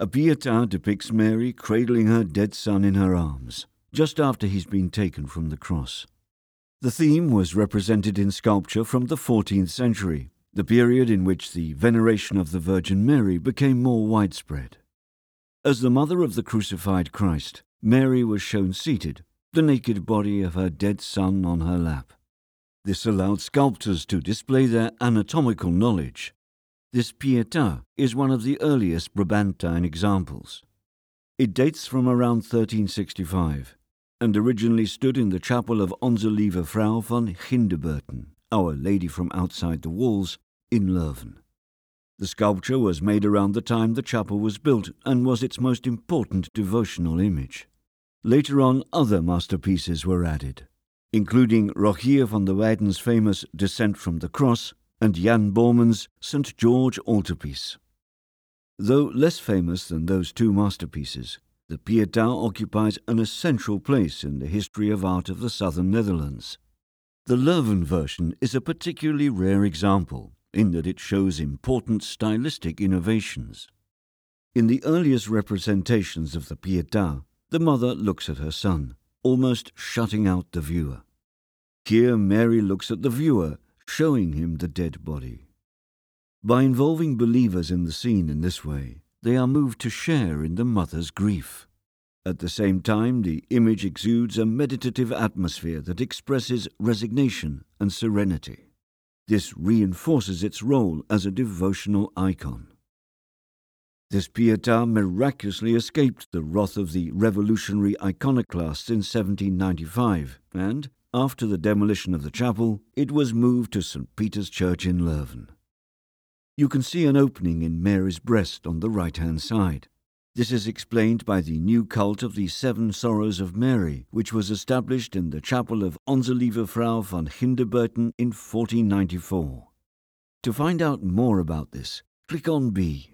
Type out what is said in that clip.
A Pietà depicts Mary cradling her dead son in her arms, just after he's been taken from the cross. The theme was represented in sculpture from the 14th century, the period in which the veneration of the Virgin Mary became more widespread. As the mother of the crucified Christ, Mary was shown seated, the naked body of her dead son on her lap. This allowed sculptors to display their anatomical knowledge. This Pietà is one of the earliest Brabantine examples. It dates from around 1365 and originally stood in the chapel of Onze Lieve Vrouw van Ginderbuiten, Our Lady from Outside the Walls, in Leuven. The sculpture was made around the time the chapel was built and was its most important devotional image. Later on, other masterpieces were added, including Rogier van der Weyden's famous Descent from the Cross and Jan Borman's St. George altarpiece. Though less famous than those two masterpieces, the Pietà occupies an essential place in the history of art of the southern Netherlands. The Leuven version is a particularly rare example in that it shows important stylistic innovations. In the earliest representations of the Pietà, the mother looks at her son, almost shutting out the viewer. Here, Mary looks at the viewer, showing him the dead body. By involving believers in the scene in this way, they are moved to share in the mother's grief. At the same time, the image exudes a meditative atmosphere that expresses resignation and serenity. This reinforces its role as a devotional icon. This Pietà miraculously escaped the wrath of the revolutionary iconoclasts in 1795, and, after the demolition of the chapel, it was moved to St. Peter's Church in Leuven. You can see an opening in Mary's breast on the right hand side. This is explained by the new cult of the Seven Sorrows of Mary, which was established in the chapel of Onze Lieve Vrouw van Ginderbuiten in 1494. To find out more about this, click on B.